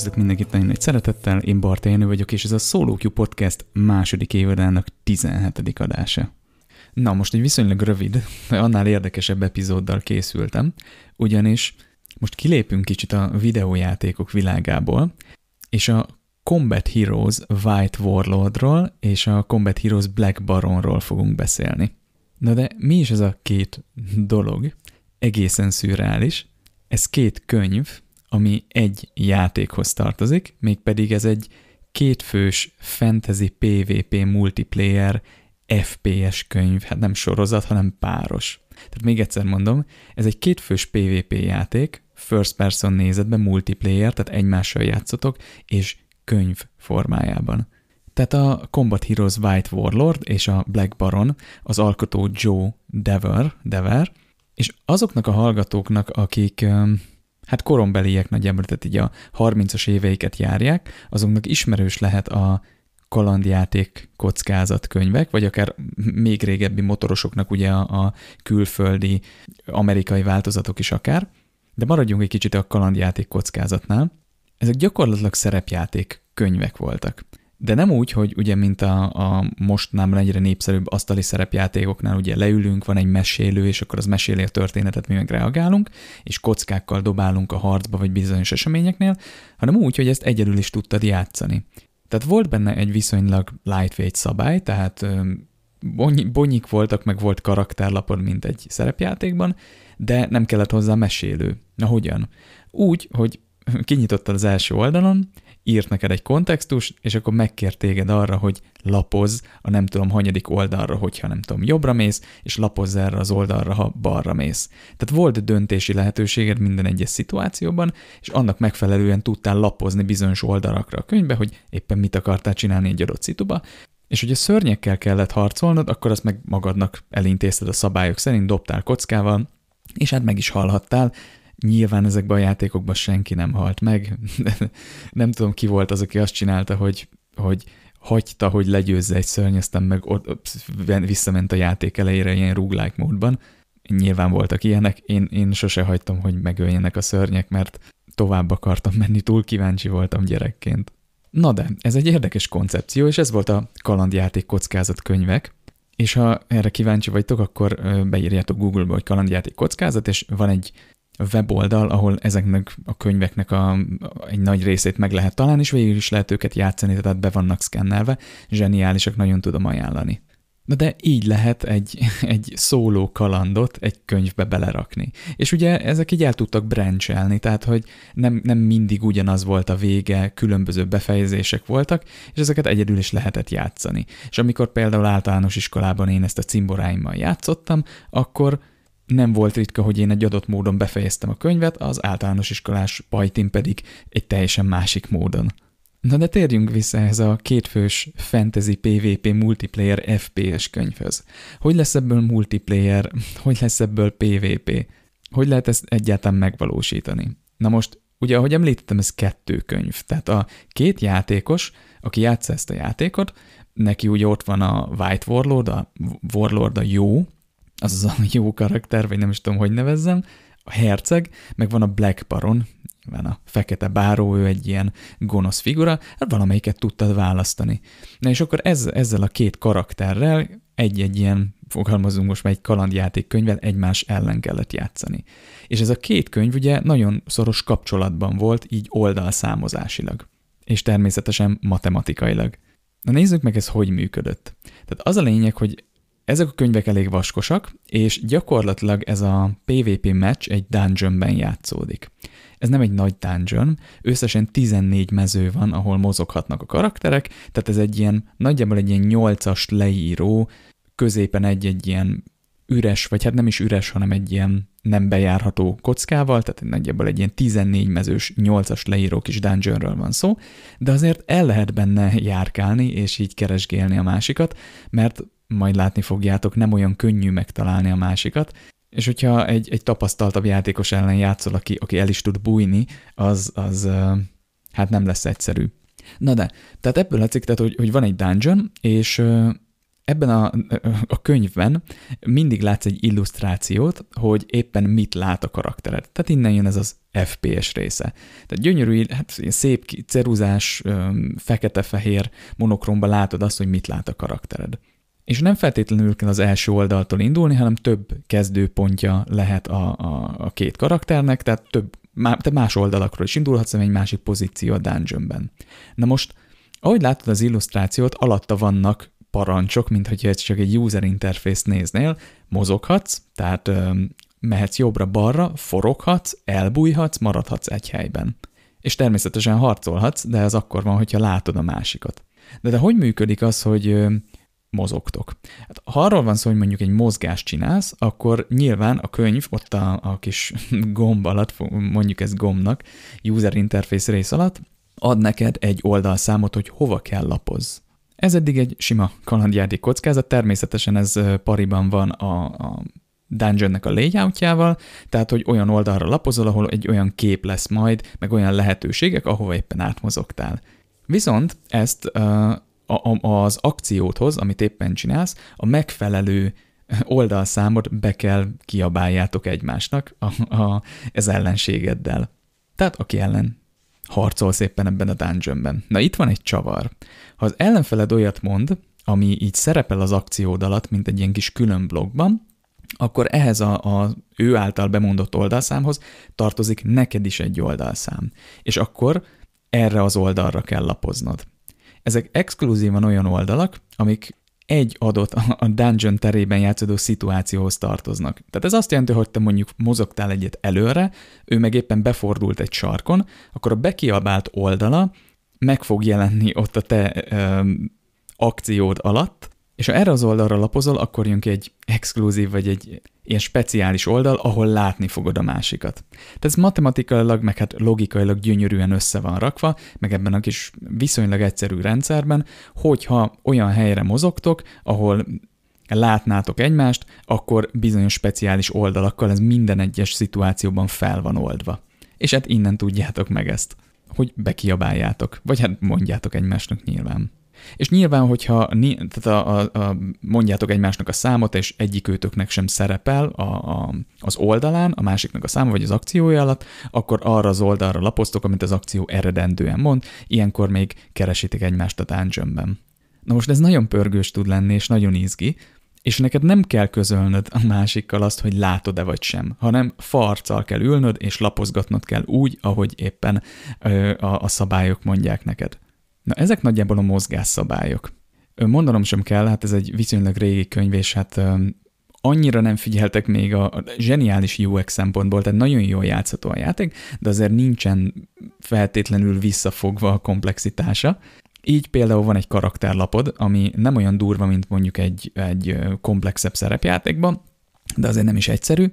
Üdvözlök mindenkit nagyon nagy szeretettel, én Barta Jenő vagyok, és ez a Solo Q Podcast második évadának 17. adása. Na, most egy viszonylag rövid, annál érdekesebb epizóddal készültem, ugyanis most kilépünk kicsit a videójátékok világából, és a Combat Heroes White Warlordról és a Combat Heroes Black Baronról fogunk beszélni. Na de mi is ez a két dolog? Egészen szürreális. Ez két könyv, ami egy játékhoz tartozik, mégpedig ez egy kétfős fantasy PvP multiplayer FPS könyv, hát nem sorozat, hanem páros. Tehát még egyszer mondom, ez egy kétfős PvP játék, first person nézetben multiplayer, tehát egymással játszotok, és könyv formájában. Tehát a Combat Heroes White Warlord és a Black Baron az alkotó Joe Dever, Dever és azoknak a hallgatóknak, akik hát korombeliek nagyjából, tehát így a 30-as éveiket járják, azoknak ismerős lehet a kalandjáték kockázatkönyvek, vagy akár még régebbi motorosoknak ugye a, a külföldi amerikai változatok is akár, de maradjunk egy kicsit a kalandjáték kockázatnál. Ezek gyakorlatilag szerepjáték könyvek voltak. De nem úgy, hogy ugye, mint a, a most nem egyre népszerűbb asztali szerepjátékoknál, ugye leülünk, van egy mesélő, és akkor az meséli a történetet, mi meg reagálunk, és kockákkal dobálunk a harcba, vagy bizonyos eseményeknél, hanem úgy, hogy ezt egyedül is tudtad játszani. Tehát volt benne egy viszonylag lightweight szabály, tehát bonyik voltak, meg volt karakterlapod, mint egy szerepjátékban, de nem kellett hozzá mesélő. Na hogyan? Úgy, hogy kinyitottad az első oldalon, írt neked egy kontextus, és akkor megkér téged arra, hogy lapoz a nem tudom hanyadik oldalra, hogyha nem tudom jobbra mész, és lapozz erre az oldalra, ha balra mész. Tehát volt döntési lehetőséged minden egyes szituációban, és annak megfelelően tudtál lapozni bizonyos oldalakra a könyvbe, hogy éppen mit akartál csinálni egy adott szituba, és hogyha szörnyekkel kellett harcolnod, akkor azt meg magadnak elintézted a szabályok szerint, dobtál kockával, és hát meg is hallhattál, Nyilván ezekben a játékokban senki nem halt meg. nem tudom, ki volt az, aki azt csinálta, hogy, hogy hagyta, hogy legyőzze egy szörny, aztán meg ott, visszament a játék elejére ilyen roguelike módban. Nyilván voltak ilyenek, én, én sose hagytam, hogy megöljenek a szörnyek, mert tovább akartam menni, túl kíváncsi voltam gyerekként. Na de, ez egy érdekes koncepció, és ez volt a kalandjáték kockázat könyvek, és ha erre kíváncsi vagytok, akkor beírjátok Google-ba, hogy kalandjáték kockázat, és van egy weboldal, ahol ezeknek a könyveknek a, egy nagy részét meg lehet találni, és végül is lehet őket játszani, tehát be vannak szkennelve, zseniálisak, nagyon tudom ajánlani. Na de így lehet egy, egy szóló kalandot egy könyvbe belerakni. És ugye ezek így el tudtak branchelni, tehát hogy nem, nem mindig ugyanaz volt a vége, különböző befejezések voltak, és ezeket egyedül is lehetett játszani. És amikor például általános iskolában én ezt a cimboráimmal játszottam, akkor nem volt ritka, hogy én egy adott módon befejeztem a könyvet, az általános iskolás pajtin pedig egy teljesen másik módon. Na de térjünk vissza ehhez a kétfős fantasy PvP multiplayer FPS könyvhöz. Hogy lesz ebből multiplayer, hogy lesz ebből PvP? Hogy lehet ezt egyáltalán megvalósítani? Na most, ugye ahogy említettem, ez kettő könyv. Tehát a két játékos, aki játsza ezt a játékot, neki ugye ott van a White Warlord, a Warlord a jó, az az a jó karakter, vagy nem is tudom, hogy nevezzem, a herceg, meg van a Black Baron, van a fekete báró, ő egy ilyen gonosz figura, hát valamelyiket tudtad választani. Na és akkor ez, ezzel a két karakterrel egy-egy ilyen, fogalmazunk most már egy kalandjáték könyvvel egymás ellen kellett játszani. És ez a két könyv ugye nagyon szoros kapcsolatban volt, így oldalszámozásilag, és természetesen matematikailag. Na nézzük meg, ez hogy működött. Tehát az a lényeg, hogy ezek a könyvek elég vaskosak, és gyakorlatilag ez a PvP match egy dungeonben játszódik. Ez nem egy nagy dungeon, összesen 14 mező van, ahol mozoghatnak a karakterek, tehát ez egy ilyen, nagyjából egy ilyen 8-as leíró, középen egy-egy ilyen üres, vagy hát nem is üres, hanem egy ilyen nem bejárható kockával, tehát nagyjából egy ilyen 14 mezős 8-as leíró kis dungeonről van szó, de azért el lehet benne járkálni, és így keresgélni a másikat, mert majd látni fogjátok, nem olyan könnyű megtalálni a másikat, és hogyha egy, egy tapasztaltabb játékos ellen játszol, aki, aki el is tud bújni, az, az hát nem lesz egyszerű. Na de, tehát ebből látszik, tehát, hogy, hogy van egy dungeon, és ebben a, a könyvben mindig látsz egy illusztrációt, hogy éppen mit lát a karaktered. Tehát innen jön ez az FPS része. Tehát gyönyörű, hát szép ceruzás, fekete-fehér monokromba látod azt, hogy mit lát a karaktered. És nem feltétlenül kell az első oldaltól indulni, hanem több kezdőpontja lehet a, a, a két karakternek, tehát több, te más oldalakról is indulhatsz, egy másik pozíció a dungeonben. Na most, ahogy látod az illusztrációt, alatta vannak parancsok, mint hogyha csak egy user interface néznél, mozoghatsz, tehát ö, mehetsz jobbra-balra, foroghatsz, elbújhatsz, maradhatsz egy helyben. És természetesen harcolhatsz, de ez akkor van, hogyha látod a másikat. De, de hogy működik az, hogy ö, mozogtok. Hát, ha arról van szó, hogy mondjuk egy mozgást csinálsz, akkor nyilván a könyv ott a, a kis gomb alatt, mondjuk ez gombnak, user interface rész alatt, ad neked egy oldalszámot, hogy hova kell lapozz. Ez eddig egy sima kalandjáték kockázat, természetesen ez pariban van a, a dungeonnek a layoutjával, tehát hogy olyan oldalra lapozol, ahol egy olyan kép lesz majd, meg olyan lehetőségek, ahova éppen átmozogtál. Viszont ezt uh, a, az akcióthoz, amit éppen csinálsz, a megfelelő oldalszámot be kell kiabáljátok egymásnak a, a, ez ellenségeddel. Tehát aki ellen harcol szépen ebben a dungeonben. Na itt van egy csavar. Ha az ellenfeled olyat mond, ami így szerepel az akciód alatt, mint egy ilyen kis külön blogban, akkor ehhez a, a ő által bemondott oldalszámhoz tartozik neked is egy oldalszám. És akkor erre az oldalra kell lapoznod. Ezek exkluzívan olyan oldalak, amik egy adott a dungeon terében játszódó szituációhoz tartoznak. Tehát ez azt jelenti, hogy te mondjuk mozogtál egyet előre, ő meg éppen befordult egy sarkon, akkor a bekiabált oldala meg fog jelenni ott a te ö, akciód alatt, és ha erre az oldalra lapozol, akkor jön ki egy exkluzív vagy egy ilyen speciális oldal, ahol látni fogod a másikat. Tehát ez matematikailag, meg hát logikailag gyönyörűen össze van rakva, meg ebben a kis viszonylag egyszerű rendszerben, hogyha olyan helyre mozogtok, ahol látnátok egymást, akkor bizonyos speciális oldalakkal ez minden egyes szituációban fel van oldva. És hát innen tudjátok meg ezt, hogy bekiabáljátok, vagy hát mondjátok egymásnak nyilván. És nyilván, hogyha tehát a, a, a, mondjátok egymásnak a számot, és egyik őtöknek sem szerepel a, a, az oldalán, a másiknak a száma, vagy az akciója alatt, akkor arra az oldalra lapoztok, amit az akció eredendően mond, ilyenkor még keresitek egymást a dungeonben. Na most ez nagyon pörgős tud lenni, és nagyon izgi, és neked nem kell közölnöd a másikkal azt, hogy látod-e vagy sem, hanem farccal kell ülnöd, és lapozgatnod kell úgy, ahogy éppen ö, a, a szabályok mondják neked. Na ezek nagyjából a mozgásszabályok. Mondanom sem kell, hát ez egy viszonylag régi könyv, és hát annyira nem figyeltek még a zseniális UX szempontból, tehát nagyon jól játszható a játék, de azért nincsen feltétlenül visszafogva a komplexitása. Így például van egy karakterlapod, ami nem olyan durva, mint mondjuk egy, egy komplexebb szerepjátékban, de azért nem is egyszerű,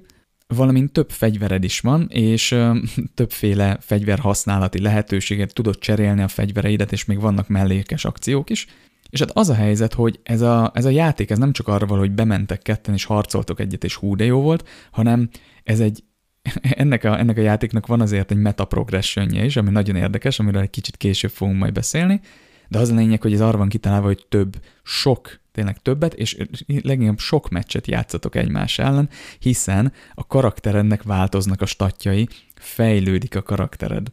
valamint több fegyvered is van, és többféle fegyver használati lehetőséget tudod cserélni a fegyvereidet, és még vannak mellékes akciók is. És hát az a helyzet, hogy ez a, ez a játék ez nem csak arra való, hogy bementek ketten és harcoltok egyet, és hú de jó volt, hanem ez egy ennek a, ennek a játéknak van azért egy meta progressionje is, ami nagyon érdekes, amiről egy kicsit később fogunk majd beszélni, de az a lényeg, hogy ez arra van kitalálva, hogy több, sok, tényleg többet, és leginkább sok meccset játszatok egymás ellen, hiszen a karakterednek változnak a statjai, fejlődik a karaktered.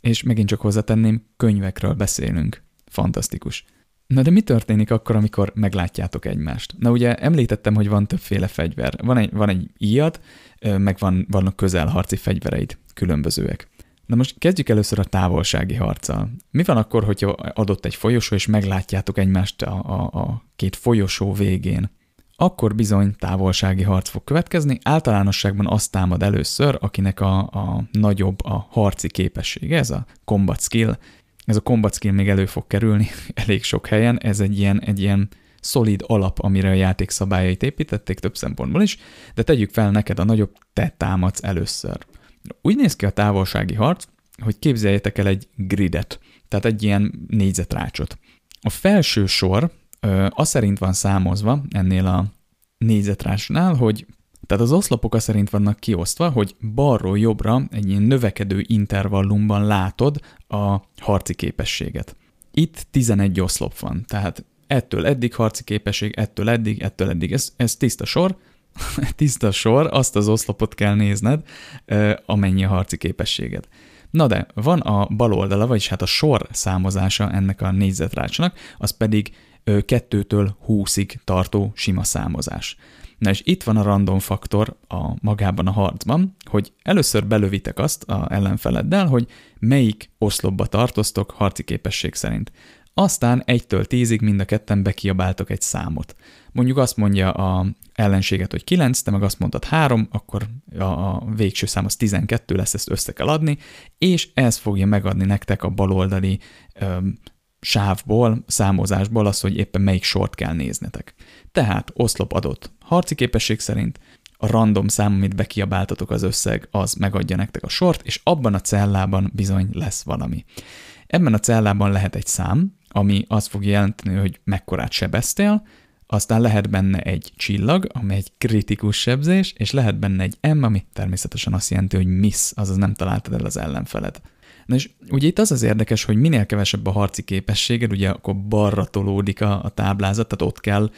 És megint csak hozzátenném, könyvekről beszélünk. Fantasztikus. Na de mi történik akkor, amikor meglátjátok egymást? Na ugye említettem, hogy van többféle fegyver. Van egy, van egy íjad, meg van, vannak közelharci fegyvereid, különbözőek. Na most kezdjük először a távolsági harccal. Mi van akkor, hogyha adott egy folyosó, és meglátjátok egymást a, a, a két folyosó végén? Akkor bizony távolsági harc fog következni, általánosságban azt támad először, akinek a, a nagyobb a harci képessége, ez a combat skill. Ez a combat skill még elő fog kerülni elég sok helyen, ez egy ilyen, egy ilyen szolid alap, amire a játék szabályait építették több szempontból is, de tegyük fel neked a nagyobb, te támadsz először. Úgy néz ki a távolsági harc, hogy képzeljétek el egy gridet, tehát egy ilyen négyzetrácsot. A felső sor ö, az szerint van számozva ennél a négyzetrácsnál, hogy tehát az oszlopok az szerint vannak kiosztva, hogy balról jobbra egy ilyen növekedő intervallumban látod a harci képességet. Itt 11 oszlop van, tehát ettől eddig harci képesség, ettől eddig, ettől eddig. Ez, ez tiszta sor, tiszta sor, azt az oszlopot kell nézned, amennyi a harci képességed. Na de, van a bal oldala, vagyis hát a sor számozása ennek a négyzetrácsnak, az pedig 2-től 20-ig tartó sima számozás. Na és itt van a random faktor a magában a harcban, hogy először belövitek azt a ellenfeleddel, hogy melyik oszlopba tartoztok harci képesség szerint. Aztán egytől tízig mind a ketten bekiabáltok egy számot. Mondjuk azt mondja a ellenséget, hogy 9, te meg azt mondtad 3, akkor a, végső szám az 12 lesz, ezt össze kell adni, és ez fogja megadni nektek a baloldali ö, sávból, számozásból az, hogy éppen melyik sort kell néznetek. Tehát oszlop adott harci képesség szerint, a random szám, amit bekiabáltatok az összeg, az megadja nektek a sort, és abban a cellában bizony lesz valami. Ebben a cellában lehet egy szám, ami azt fogja jelenteni, hogy mekkorát sebeztél, aztán lehet benne egy csillag, ami egy kritikus sebzés, és lehet benne egy M, ami természetesen azt jelenti, hogy miss, azaz nem találtad el az ellenfeled. Na és ugye itt az az érdekes, hogy minél kevesebb a harci képességed, ugye akkor balra tolódik a, a táblázat, tehát ott kell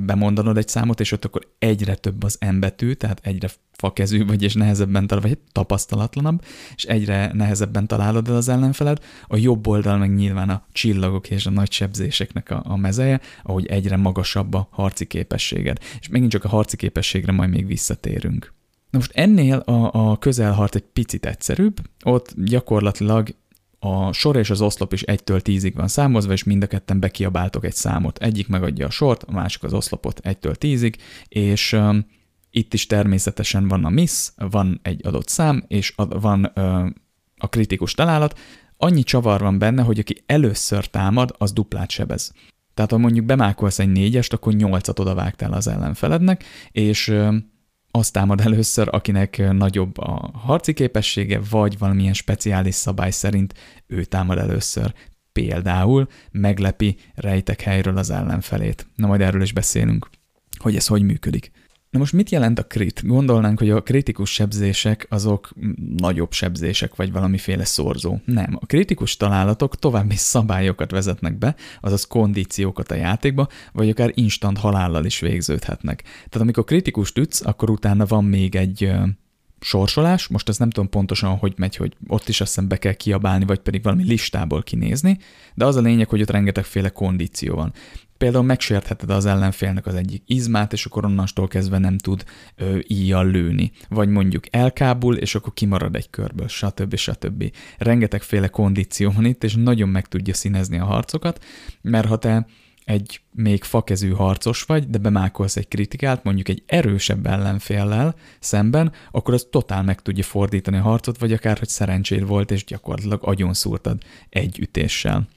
bemondanod egy számot, és ott akkor egyre több az embetű, tehát egyre fakezű vagy, és nehezebben talál, vagy tapasztalatlanabb, és egyre nehezebben találod el az ellenfeled. A jobb oldal meg nyilván a csillagok és a nagy sebzéseknek a, a mezeje, ahogy egyre magasabb a harci képességed. És megint csak a harci képességre majd még visszatérünk. Na most ennél a, a közelharc egy picit egyszerűbb, ott gyakorlatilag a sor és az oszlop is 1-től 10-ig van számozva, és mind a ketten bekiabáltok egy számot. Egyik megadja a sort, a másik az oszlopot 1-től 10-ig, és um, itt is természetesen van a miss, van egy adott szám, és a, van uh, a kritikus találat. Annyi csavar van benne, hogy aki először támad, az duplát sebez. Tehát ha mondjuk bemákolsz egy négyest, akkor nyolcat odavágtál az ellenfelednek, és azt támad először, akinek nagyobb a harci képessége, vagy valamilyen speciális szabály szerint ő támad először. Például meglepi rejtek helyről az ellenfelét. Na majd erről is beszélünk, hogy ez hogy működik. Na most mit jelent a krit? Gondolnánk, hogy a kritikus sebzések azok nagyobb sebzések, vagy valamiféle szorzó. Nem. A kritikus találatok további szabályokat vezetnek be, azaz kondíciókat a játékba, vagy akár instant halállal is végződhetnek. Tehát amikor kritikust ütsz, akkor utána van még egy sorsolás, most ez nem tudom pontosan, hogy megy, hogy ott is azt be kell kiabálni, vagy pedig valami listából kinézni, de az a lényeg, hogy ott rengetegféle kondíció van. Például megsértheted az ellenfélnek az egyik izmát, és akkor onnantól kezdve nem tud ö, íjjal lőni. Vagy mondjuk elkábul, és akkor kimarad egy körből, stb. stb. Rengetegféle kondíció van itt, és nagyon meg tudja színezni a harcokat, mert ha te egy még fakezű harcos vagy, de bemákolsz egy kritikát, mondjuk egy erősebb ellenféllel szemben, akkor az totál meg tudja fordítani a harcot, vagy akár, hogy szerencséd volt, és gyakorlatilag agyon szúrtad egy ütéssel.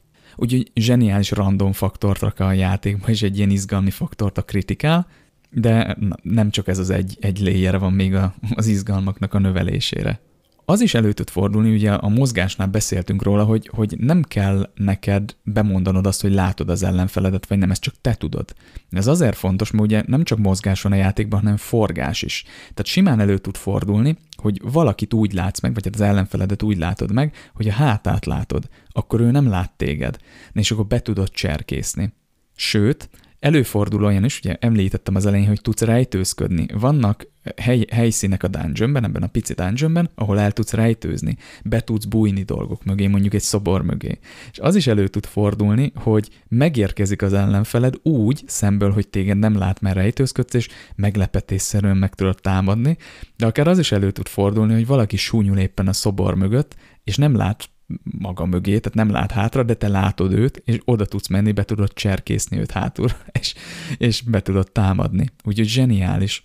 Úgyhogy zseniális random faktort rak a játékba, és egy ilyen izgalmi faktort a kritikál, de nem csak ez az egy, egy layer van még a, az izgalmaknak a növelésére. Az is elő tud fordulni, ugye a mozgásnál beszéltünk róla, hogy, hogy nem kell neked bemondanod azt, hogy látod az ellenfeledet, vagy nem, ezt csak te tudod. Ez azért fontos, mert ugye nem csak mozgás van a játékban, hanem forgás is. Tehát simán elő tud fordulni, hogy valakit úgy látsz meg, vagy hát az ellenfeledet úgy látod meg, hogy a hátát látod, akkor ő nem lát téged, és akkor be tudod cserkészni. Sőt, Előfordul olyan is, ugye említettem az elején, hogy tudsz rejtőzködni. Vannak hely, helyszínek a dungeonben, ebben a pici dungeonben, ahol el tudsz rejtőzni, be tudsz bújni dolgok mögé, mondjuk egy szobor mögé. És az is elő tud fordulni, hogy megérkezik az ellenfeled úgy szemből, hogy téged nem lát, mert rejtőzködsz, és meglepetésszerűen meg tudod támadni, de akár az is elő tud fordulni, hogy valaki súnyul éppen a szobor mögött, és nem lát maga mögé, tehát nem lát hátra, de te látod őt, és oda tudsz menni, be tudod cserkészni őt hátul, és, és be tudod támadni. Úgyhogy zseniális.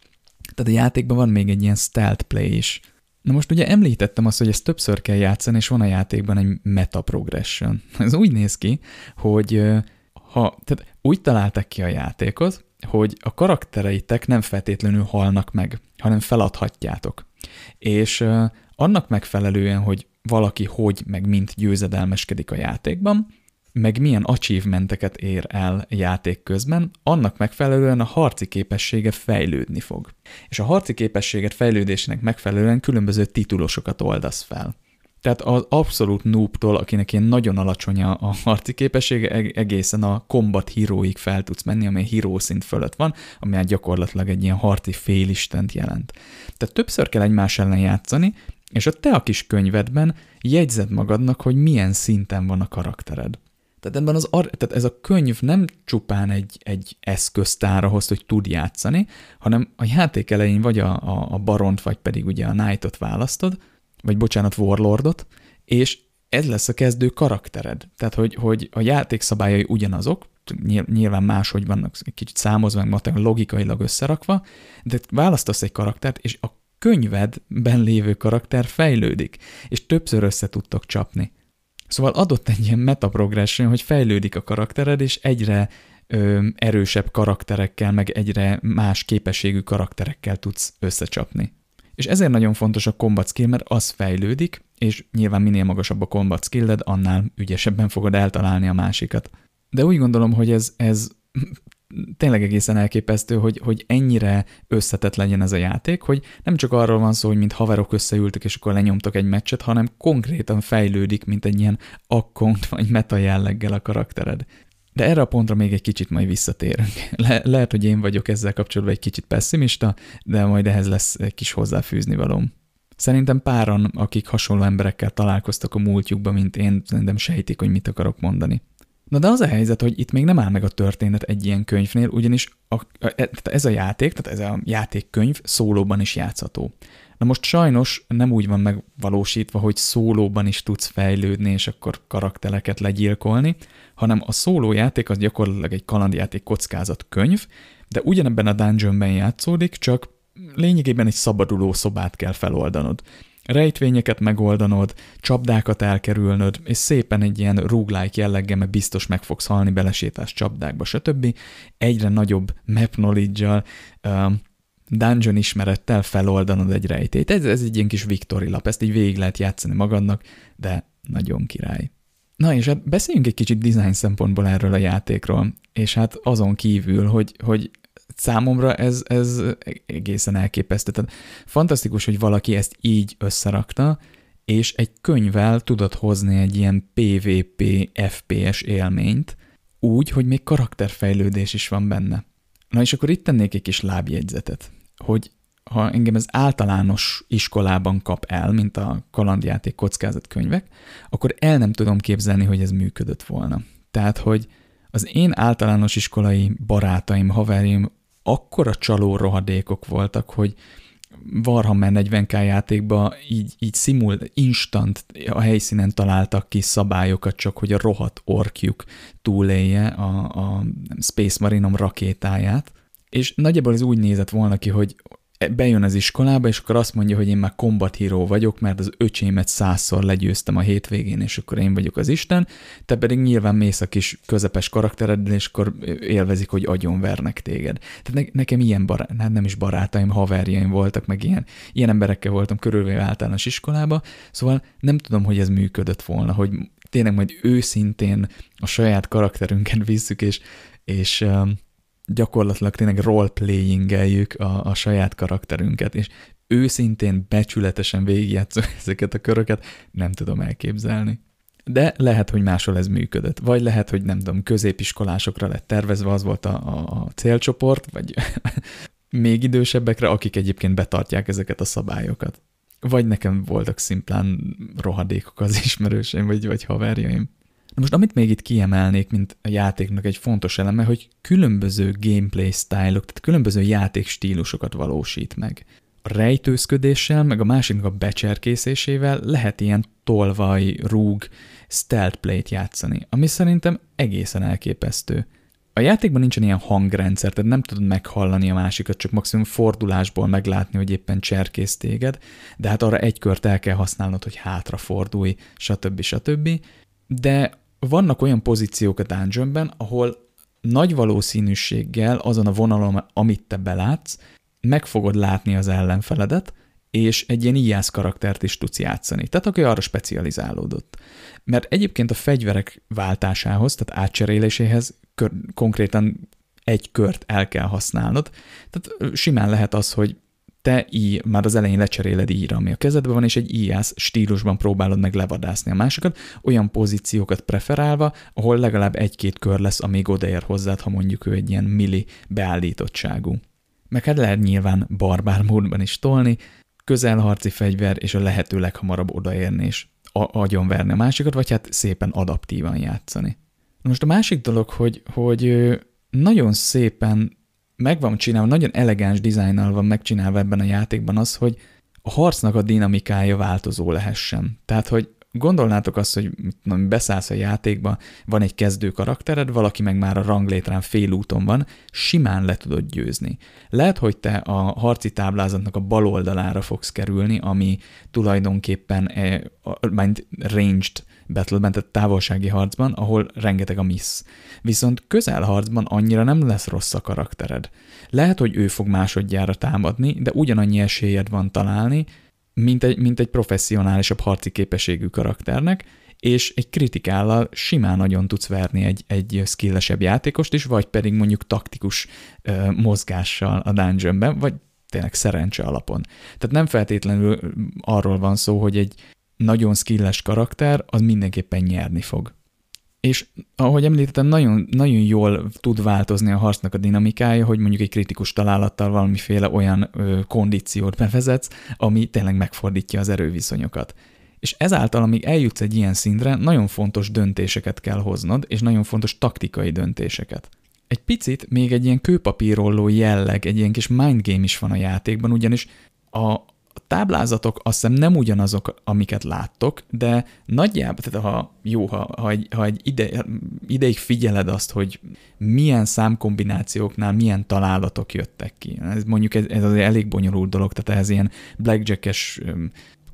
Tehát a játékban van még egy ilyen stealth play is. Na most ugye említettem azt, hogy ezt többször kell játszani, és van a játékban egy meta progression. Ez úgy néz ki, hogy ha, tehát úgy találtak ki a játékot, hogy a karaktereitek nem feltétlenül halnak meg, hanem feladhatjátok. És annak megfelelően, hogy valaki hogy, meg mint győzedelmeskedik a játékban, meg milyen achievementeket ér el játék közben, annak megfelelően a harci képessége fejlődni fog. És a harci képességet fejlődésének megfelelően különböző titulosokat oldasz fel. Tehát az abszolút noobtól, akinek ilyen nagyon alacsony a harci képessége, egészen a combat híróig fel tudsz menni, ami híró szint fölött van, ami hát gyakorlatilag egy ilyen harci félistent jelent. Tehát többször kell egymás ellen játszani, és a te a kis könyvedben jegyzed magadnak, hogy milyen szinten van a karaktered. Tehát ebben az, tehát ez a könyv nem csupán egy, egy eszköztár ahhoz, hogy tud játszani, hanem a játék elején vagy a, a, a baront, vagy pedig ugye a knightot választod, vagy bocsánat, warlordot, és ez lesz a kezdő karaktered. Tehát, hogy, hogy a játék szabályai ugyanazok, nyilván máshogy vannak egy kicsit számozva, meg logikailag összerakva, de választasz egy karaktert, és a könyvedben lévő karakter fejlődik, és többször össze tudtok csapni. Szóval adott egy ilyen metaprogression, hogy fejlődik a karaktered, és egyre ö, erősebb karakterekkel, meg egyre más képességű karakterekkel tudsz összecsapni. És ezért nagyon fontos a combat skill, mert az fejlődik, és nyilván minél magasabb a combat skilled, annál ügyesebben fogod eltalálni a másikat. De úgy gondolom, hogy ez, ez tényleg egészen elképesztő, hogy, hogy ennyire összetett legyen ez a játék, hogy nem csak arról van szó, hogy mint haverok összeültök, és akkor lenyomtok egy meccset, hanem konkrétan fejlődik, mint egy ilyen account vagy meta jelleggel a karaktered. De erre a pontra még egy kicsit majd visszatérünk. Le- lehet, hogy én vagyok ezzel kapcsolatban egy kicsit pessimista, de majd ehhez lesz egy kis hozzáfűzni valóm. Szerintem páran, akik hasonló emberekkel találkoztak a múltjukban, mint én, szerintem sejtik, hogy mit akarok mondani. Na de az a helyzet, hogy itt még nem áll meg a történet egy ilyen könyvnél, ugyanis a, a, ez a játék, tehát ez a játékkönyv szólóban is játszható. Na most sajnos nem úgy van megvalósítva, hogy szólóban is tudsz fejlődni, és akkor karaktereket legyilkolni, hanem a szóló játék az gyakorlatilag egy kalandjáték kockázat könyv, de ugyanebben a dungeonben játszódik, csak lényegében egy szabaduló szobát kell feloldanod rejtvényeket megoldanod, csapdákat elkerülnöd, és szépen egy ilyen roguelike jelleggel, mert biztos meg fogsz halni, belesétás csapdákba, stb. Egyre nagyobb map knowledge-al, um, dungeon ismerettel feloldanod egy rejtét. Ez, ez egy ilyen kis victory lap, ezt így végig lehet játszani magadnak, de nagyon király. Na és hát beszéljünk egy kicsit design szempontból erről a játékról, és hát azon kívül, hogy, hogy számomra ez, ez egészen elképesztő. Tehát fantasztikus, hogy valaki ezt így összerakta, és egy könyvvel tudott hozni egy ilyen PvP FPS élményt, úgy, hogy még karakterfejlődés is van benne. Na és akkor itt tennék egy kis lábjegyzetet, hogy ha engem ez általános iskolában kap el, mint a kalandjáték kockázatkönyvek, akkor el nem tudom képzelni, hogy ez működött volna. Tehát, hogy az én általános iskolai barátaim, haverjaim akkora csaló rohadékok voltak, hogy Warhammer 40k játékba így, így szimul, instant a helyszínen találtak ki szabályokat, csak hogy a rohadt orkjuk túlélje a, a Space Marinom rakétáját. És nagyjából ez úgy nézett volna ki, hogy bejön az iskolába, és akkor azt mondja, hogy én már combat hero vagyok, mert az öcsémet százszor legyőztem a hétvégén, és akkor én vagyok az Isten, te pedig nyilván mész a kis közepes karaktered, és akkor élvezik, hogy agyonvernek téged. Tehát ne, nekem ilyen barát, hát nem is barátaim, haverjaim voltak, meg ilyen, ilyen emberekkel voltam körülvéve általános iskolába, szóval nem tudom, hogy ez működött volna, hogy tényleg majd őszintén a saját karakterünket visszük, és, és um, gyakorlatilag tényleg roleplayingeljük a, a saját karakterünket, és őszintén, becsületesen végigjátszom ezeket a köröket, nem tudom elképzelni. De lehet, hogy máshol ez működött. Vagy lehet, hogy nem tudom, középiskolásokra lett tervezve, az volt a, a, a célcsoport, vagy még idősebbekre, akik egyébként betartják ezeket a szabályokat. Vagy nekem voltak szimplán rohadékok az ismerőseim, vagy, vagy haverjaim. Most amit még itt kiemelnék, mint a játéknak egy fontos eleme, hogy különböző gameplay style tehát különböző játékstílusokat valósít meg. A rejtőzködéssel, meg a másiknak a becserkészésével lehet ilyen tolvaj, rúg, stealth play-t játszani, ami szerintem egészen elképesztő. A játékban nincsen ilyen hangrendszer, tehát nem tudod meghallani a másikat, csak maximum fordulásból meglátni, hogy éppen cserkész téged, de hát arra egy kört el kell használnod, hogy hátra fordulj, stb. stb. De vannak olyan pozíciók a dungeonben, ahol nagy valószínűséggel azon a vonalon, amit te belátsz, meg fogod látni az ellenfeledet, és egy ilyen ijász karaktert is tudsz játszani. Tehát aki arra specializálódott. Mert egyébként a fegyverek váltásához, tehát átcseréléséhez kör, konkrétan egy kört el kell használnod. Tehát simán lehet az, hogy te így már az elején lecseréled íra, ami a kezedben van, és egy IAS stílusban próbálod meg levadászni a másikat, olyan pozíciókat preferálva, ahol legalább egy-két kör lesz, amíg odaér hozzád, ha mondjuk ő egy ilyen milli beállítottságú. Meg hát lehet nyilván barbár módban is tolni, közelharci fegyver, és a lehető leghamarabb odaérni és agyonverni a másikat, vagy hát szépen adaptívan játszani. Most a másik dolog, hogy, hogy nagyon szépen meg van csinálva, nagyon elegáns dizájnnal van megcsinálva ebben a játékban az, hogy a harcnak a dinamikája változó lehessen. Tehát, hogy gondolnátok azt, hogy tudom, beszállsz a játékba, van egy kezdő karaktered, valaki meg már a ranglétrán fél úton van, simán le tudod győzni. Lehet, hogy te a harci táblázatnak a bal oldalára fogsz kerülni, ami tulajdonképpen eh, mind ranged battle tehát távolsági harcban, ahol rengeteg a miss. Viszont közelharcban annyira nem lesz rossz a karaktered. Lehet, hogy ő fog másodjára támadni, de ugyanannyi esélyed van találni, mint egy, mint egy professzionálisabb harci képességű karakternek, és egy kritikállal simán nagyon tudsz verni egy, egy skillesebb játékost is, vagy pedig mondjuk taktikus ö, mozgással a dungeonben, vagy tényleg szerencse alapon. Tehát nem feltétlenül arról van szó, hogy egy nagyon skilles karakter, az mindenképpen nyerni fog. És ahogy említettem, nagyon, nagyon jól tud változni a harcnak a dinamikája, hogy mondjuk egy kritikus találattal valamiféle olyan ö, kondíciót bevezetsz, ami tényleg megfordítja az erőviszonyokat. És ezáltal, amíg eljutsz egy ilyen szintre, nagyon fontos döntéseket kell hoznod, és nagyon fontos taktikai döntéseket. Egy picit még egy ilyen kőpapírolló jelleg, egy ilyen kis mindgame is van a játékban, ugyanis a, a táblázatok azt hiszem nem ugyanazok, amiket láttok, de nagyjából, tehát ha jó, ha, ha egy, ha egy ide, ideig figyeled azt, hogy milyen számkombinációknál milyen találatok jöttek ki. Ez mondjuk ez, ez azért elég bonyolult dolog, tehát ez ilyen blackjack-es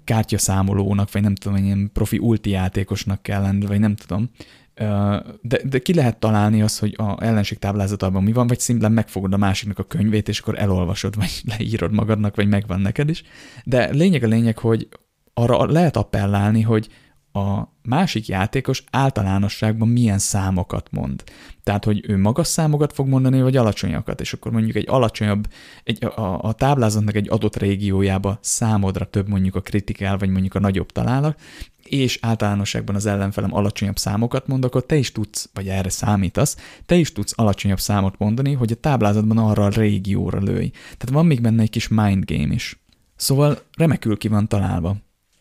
kártyaszámolónak, vagy nem tudom, ilyen profi ulti játékosnak kell lenni, vagy nem tudom, de, de ki lehet találni az, hogy a ellenség táblázatában mi van, vagy szimplán megfogod a másiknak a könyvét, és akkor elolvasod, vagy leírod magadnak, vagy megvan neked is. De lényeg a lényeg, hogy arra lehet appellálni, hogy a másik játékos általánosságban milyen számokat mond. Tehát, hogy ő magas számokat fog mondani, vagy alacsonyakat, és akkor mondjuk egy alacsonyabb, egy, a, a táblázatnak egy adott régiójába számodra több mondjuk a kritikál, vagy mondjuk a nagyobb találat, és általánosságban az ellenfelem alacsonyabb számokat mond, akkor te is tudsz, vagy erre számítasz, te is tudsz alacsonyabb számot mondani, hogy a táblázatban arra a régióra lőj. Tehát van még benne egy kis mind game is. Szóval remekül ki van találva.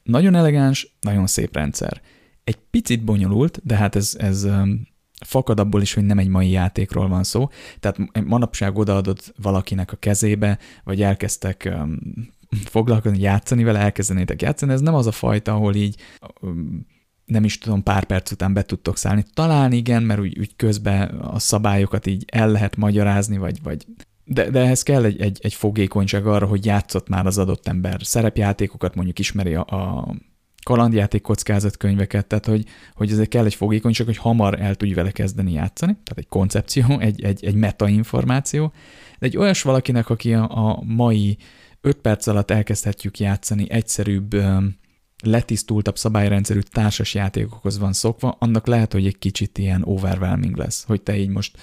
Nagyon elegáns, nagyon szép rendszer. Egy picit bonyolult, de hát ez, ez um, fakad abból is, hogy nem egy mai játékról van szó. Tehát manapság odaadott valakinek a kezébe, vagy elkezdtek um, foglalkozni, játszani vele, elkezdenétek játszani, ez nem az a fajta, ahol így um, nem is tudom, pár perc után be tudtok szállni. Talán igen, mert úgy, úgy közben a szabályokat így el lehet magyarázni, vagy, vagy de, de ehhez kell egy, egy, egy fogékonyság arra, hogy játszott már az adott ember szerepjátékokat, mondjuk ismeri a, a kalandjáték kockázatkönyveket, tehát hogy, hogy ezért kell egy fogékonyság, hogy hamar el tudj vele kezdeni játszani, tehát egy koncepció, egy, egy, egy metainformáció, de egy olyas valakinek, aki a, a mai 5 perc alatt elkezdhetjük játszani egyszerűbb, letisztultabb szabályrendszerű társas játékokhoz van szokva, annak lehet, hogy egy kicsit ilyen overwhelming lesz, hogy te így most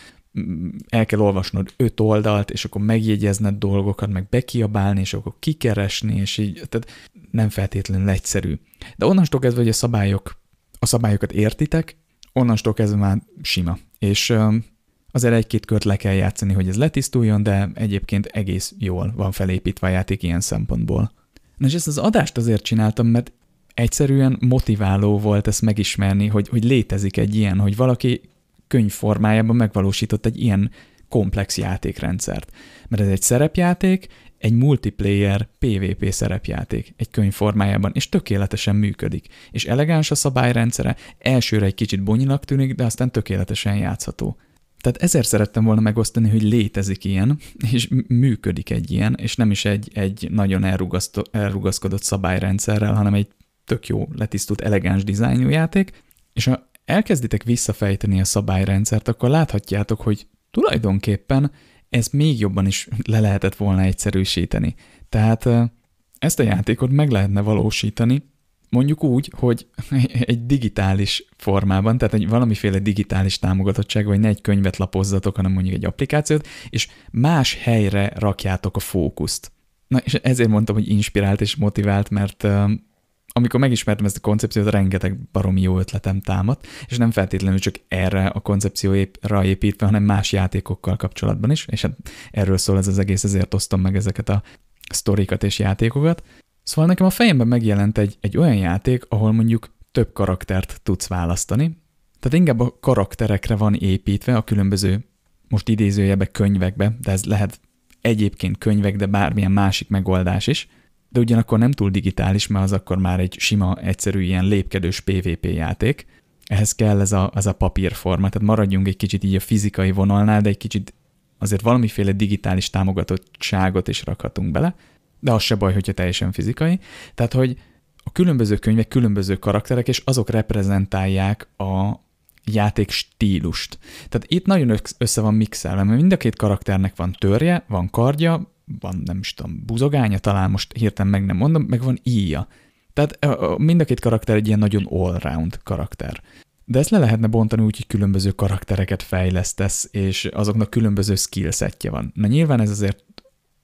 el kell olvasnod öt oldalt, és akkor megjegyezned dolgokat, meg bekiabálni, és akkor kikeresni, és így, tehát nem feltétlenül egyszerű. De onnantól kezdve, hogy a szabályok, a szabályokat értitek, onnantól kezdve már sima. És azért egy-két kört le kell játszani, hogy ez letisztuljon, de egyébként egész jól van felépítve a játék ilyen szempontból. Na és ezt az adást azért csináltam, mert egyszerűen motiváló volt ezt megismerni, hogy, hogy létezik egy ilyen, hogy valaki könyv formájában megvalósított egy ilyen komplex játékrendszert. Mert ez egy szerepjáték, egy multiplayer PvP szerepjáték egy könyv formájában, és tökéletesen működik. És elegáns a szabályrendszere, elsőre egy kicsit bonyinak tűnik, de aztán tökéletesen játszható. Tehát ezért szerettem volna megosztani, hogy létezik ilyen, és működik egy ilyen, és nem is egy, egy nagyon elrugaszkodott szabályrendszerrel, hanem egy tök jó, letisztult, elegáns dizájnjú játék, és ha elkezditek visszafejteni a szabályrendszert, akkor láthatjátok, hogy tulajdonképpen ez még jobban is le lehetett volna egyszerűsíteni. Tehát ezt a játékot meg lehetne valósítani, mondjuk úgy, hogy egy digitális formában, tehát egy valamiféle digitális támogatottság, vagy ne egy könyvet lapozzatok, hanem mondjuk egy applikációt, és más helyre rakjátok a fókuszt. Na, és ezért mondtam, hogy inspirált és motivált, mert amikor megismertem ezt a koncepciót, rengeteg baromi jó ötletem támadt, és nem feltétlenül csak erre a koncepcióra építve, hanem más játékokkal kapcsolatban is, és hát erről szól ez az egész, ezért osztom meg ezeket a sztorikat és játékokat. Szóval nekem a fejemben megjelent egy, egy olyan játék, ahol mondjuk több karaktert tudsz választani, tehát inkább a karakterekre van építve a különböző, most idézőjebe könyvekbe, de ez lehet egyébként könyvek, de bármilyen másik megoldás is, de ugyanakkor nem túl digitális, mert az akkor már egy sima, egyszerű ilyen lépkedős PvP játék. Ehhez kell ez a, ez a papírforma, tehát maradjunk egy kicsit így a fizikai vonalnál, de egy kicsit azért valamiféle digitális támogatottságot is rakhatunk bele, de az se baj, hogyha teljesen fizikai. Tehát, hogy a különböző könyvek különböző karakterek, és azok reprezentálják a játék stílust. Tehát itt nagyon össze van mixelve, mert mind a két karakternek van törje, van kardja, van nem is tudom, buzogánya, talán most hirtelen meg nem mondom, meg van íja. Tehát mind a két karakter egy ilyen nagyon all-round karakter. De ezt le lehetne bontani úgy, hogy különböző karaktereket fejlesztesz, és azoknak különböző skillsetje van. Na nyilván ez azért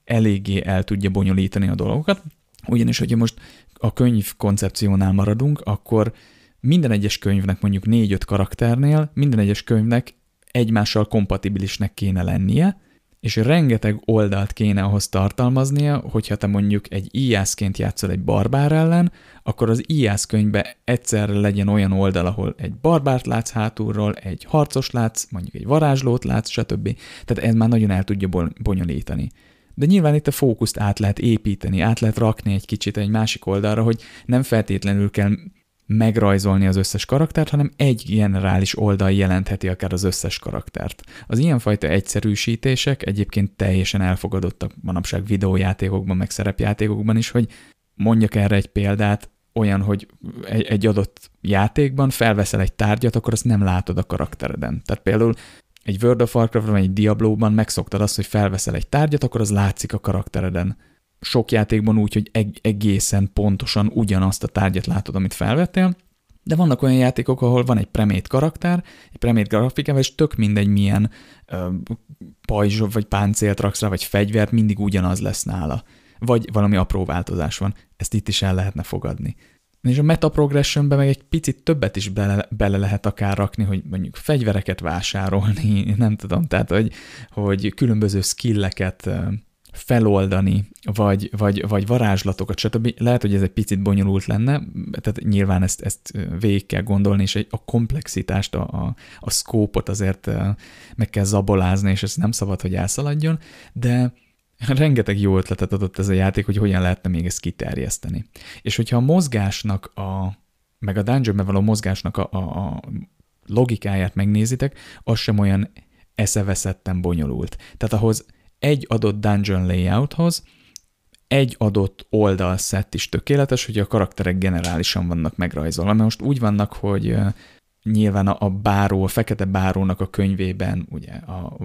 eléggé el tudja bonyolítani a dolgokat, ugyanis, hogyha most a könyv koncepciónál maradunk, akkor minden egyes könyvnek mondjuk négy-öt karakternél, minden egyes könyvnek egymással kompatibilisnek kéne lennie, és rengeteg oldalt kéne ahhoz tartalmaznia, hogyha te mondjuk egy íjászként játszol egy barbár ellen, akkor az íjász könyvbe egyszerre legyen olyan oldal, ahol egy barbárt látsz hátulról, egy harcos látsz, mondjuk egy varázslót látsz, stb. Tehát ez már nagyon el tudja bonyolítani. De nyilván itt a fókuszt át lehet építeni, át lehet rakni egy kicsit egy másik oldalra, hogy nem feltétlenül kell megrajzolni az összes karaktert, hanem egy generális oldal jelentheti akár az összes karaktert. Az ilyenfajta egyszerűsítések egyébként teljesen elfogadottak manapság videójátékokban, meg szerepjátékokban is, hogy mondjak erre egy példát, olyan, hogy egy, egy adott játékban felveszel egy tárgyat, akkor azt nem látod a karaktereden. Tehát például egy World of Warcraft vagy egy Diablo-ban megszoktad azt, hogy felveszel egy tárgyat, akkor az látszik a karaktereden sok játékban úgy, hogy egészen pontosan ugyanazt a tárgyat látod, amit felvettél, de vannak olyan játékok, ahol van egy premét karakter, egy premét grafikával, és tök mindegy milyen ö, pajzs, vagy páncélt raksz rá, vagy fegyvert, mindig ugyanaz lesz nála. Vagy valami apró változás van. Ezt itt is el lehetne fogadni. És a meta progressionbe meg egy picit többet is bele, bele lehet akár rakni, hogy mondjuk fegyvereket vásárolni, nem tudom, tehát hogy, hogy különböző skilleket feloldani, vagy, vagy, vagy varázslatokat, stb. Lehet, hogy ez egy picit bonyolult lenne, tehát nyilván ezt, ezt végig kell gondolni, és egy, a komplexitást, a, a, a szkópot azért meg kell zabolázni, és ez nem szabad, hogy elszaladjon, de rengeteg jó ötletet adott ez a játék, hogy hogyan lehetne még ezt kiterjeszteni. És hogyha a mozgásnak a, meg a dungeonben való mozgásnak a, a, a logikáját megnézitek, az sem olyan eszeveszetten bonyolult. Tehát ahhoz egy adott dungeon layouthoz egy adott oldalszett is tökéletes, hogy a karakterek generálisan vannak megrajzolva. Mert most úgy vannak, hogy nyilván a báró, a fekete bárónak a könyvében ugye a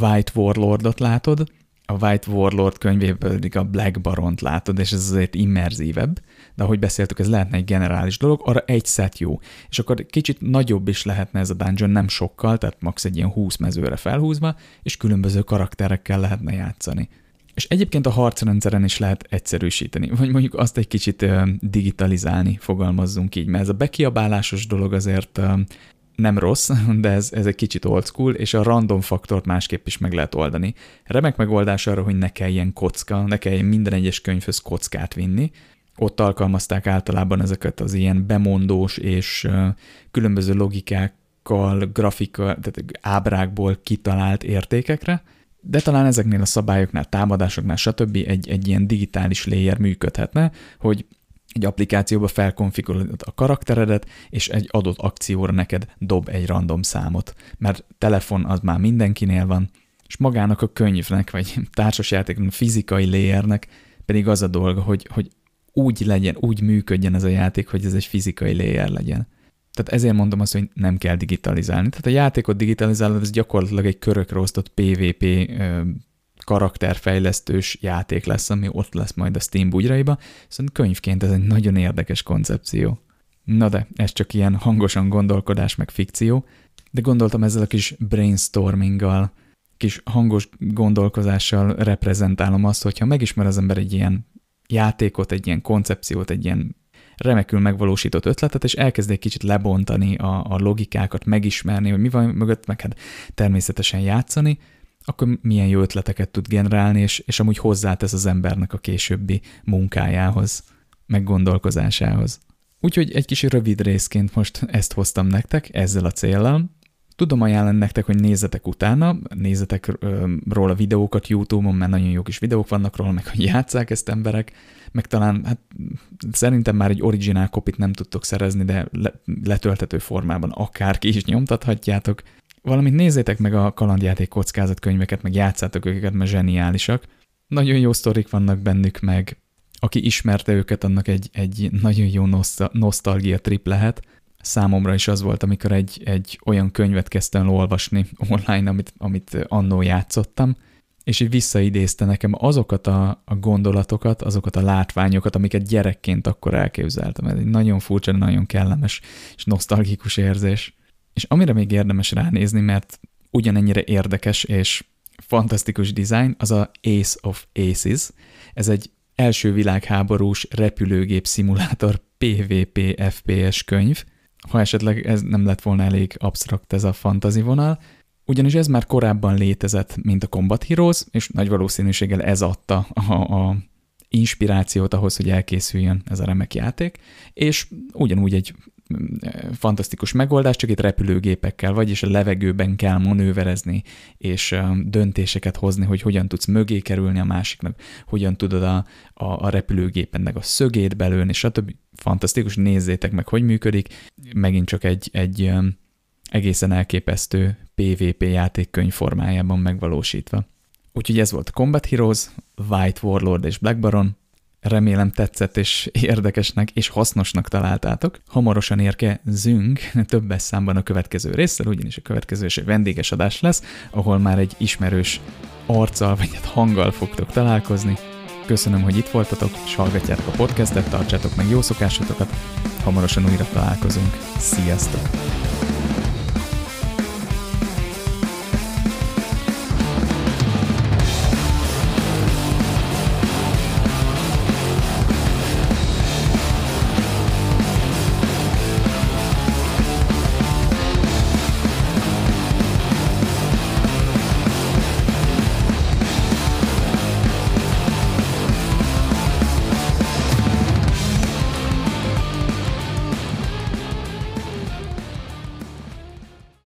White Warlordot látod, a White Warlord könyvében pedig a Black Baront látod, és ez azért immerzívebb, de ahogy beszéltük, ez lehetne egy generális dolog, arra egy set jó. És akkor kicsit nagyobb is lehetne ez a dungeon, nem sokkal, tehát max. egy ilyen 20 mezőre felhúzva, és különböző karakterekkel lehetne játszani. És egyébként a harcrendszeren is lehet egyszerűsíteni, vagy mondjuk azt egy kicsit digitalizálni, fogalmazzunk így, mert ez a bekiabálásos dolog azért nem rossz, de ez, ez egy kicsit old school, és a random faktort másképp is meg lehet oldani. Remek megoldás arra, hogy ne kelljen kocka, ne kelljen minden egyes könyvhöz kockát vinni. Ott alkalmazták általában ezeket az ilyen bemondós és különböző logikákkal, grafika, tehát ábrákból kitalált értékekre, de talán ezeknél a szabályoknál, támadásoknál, stb. egy, egy ilyen digitális layer működhetne, hogy egy applikációba felkonfigurálod a karakteredet, és egy adott akcióra neked dob egy random számot. Mert telefon az már mindenkinél van, és magának a könyvnek, vagy társasjátéknak, fizikai layernek pedig az a dolga, hogy, hogy úgy legyen, úgy működjen ez a játék, hogy ez egy fizikai layer legyen. Tehát ezért mondom azt, hogy nem kell digitalizálni. Tehát a játékot digitalizálod, ez gyakorlatilag egy körökre osztott PvP karakterfejlesztős játék lesz, ami ott lesz majd a Steam bugyraiba, szóval könyvként ez egy nagyon érdekes koncepció. Na de, ez csak ilyen hangosan gondolkodás meg fikció, de gondoltam ezzel a kis brainstorminggal kis hangos gondolkozással reprezentálom azt, hogyha megismer az ember egy ilyen játékot, egy ilyen koncepciót, egy ilyen remekül megvalósított ötletet, és elkezd egy kicsit lebontani a, a logikákat, megismerni, hogy mi van mögött, meg hát természetesen játszani, akkor milyen jó ötleteket tud generálni, és, és amúgy hozzátesz az embernek a későbbi munkájához, meg gondolkozásához. Úgyhogy egy kis rövid részként most ezt hoztam nektek, ezzel a céllal. Tudom ajánlani nektek, hogy nézzetek utána, nézzetek róla videókat YouTube-on, mert nagyon jó kis videók vannak róla, meg hogy játszák ezt emberek, meg talán, hát szerintem már egy originál kopit nem tudtok szerezni, de le, letöltető formában akárki is nyomtathatjátok. Valamint nézzétek meg a kalandjáték kockázatkönyveket, meg játszátok őket, mert zseniálisak. Nagyon jó sztorik vannak bennük, meg aki ismerte őket, annak egy, egy nagyon jó nosztalgia trip lehet. Számomra is az volt, amikor egy, egy olyan könyvet kezdtem olvasni online, amit, amit annó játszottam, és így visszaidézte nekem azokat a, a gondolatokat, azokat a látványokat, amiket gyerekként akkor elképzeltem. Ez egy nagyon furcsa, nagyon kellemes és nosztalgikus érzés. És amire még érdemes ránézni, mert ugyanennyire érdekes és fantasztikus design, az a Ace of Aces. Ez egy első világháborús repülőgép szimulátor PvP FPS könyv, ha esetleg ez nem lett volna elég absztrakt ez a fantazi vonal, ugyanis ez már korábban létezett, mint a Combat Heroes, és nagy valószínűséggel ez adta a, a inspirációt ahhoz, hogy elkészüljön ez a remek játék, és ugyanúgy egy fantasztikus megoldás, csak itt repülőgépekkel vagy, és a levegőben kell manőverezni, és döntéseket hozni, hogy hogyan tudsz mögé kerülni a másiknak, hogyan tudod a, a, a repülőgépennek a szögét belőni, stb. Fantasztikus, nézzétek meg, hogy működik. Megint csak egy, egy egészen elképesztő PvP játékkönyv formájában megvalósítva. Úgyhogy ez volt Combat Heroes, White Warlord és Black Baron, Remélem tetszett és érdekesnek és hasznosnak találtátok. Hamarosan érkezünk többes számban a következő résszel, ugyanis a következő is egy vendéges adás lesz, ahol már egy ismerős arccal vagy egy hát hanggal fogtok találkozni. Köszönöm, hogy itt voltatok, és hallgatjátok a podcastet, tartsátok meg jó szokásotokat, hamarosan újra találkozunk. Sziasztok!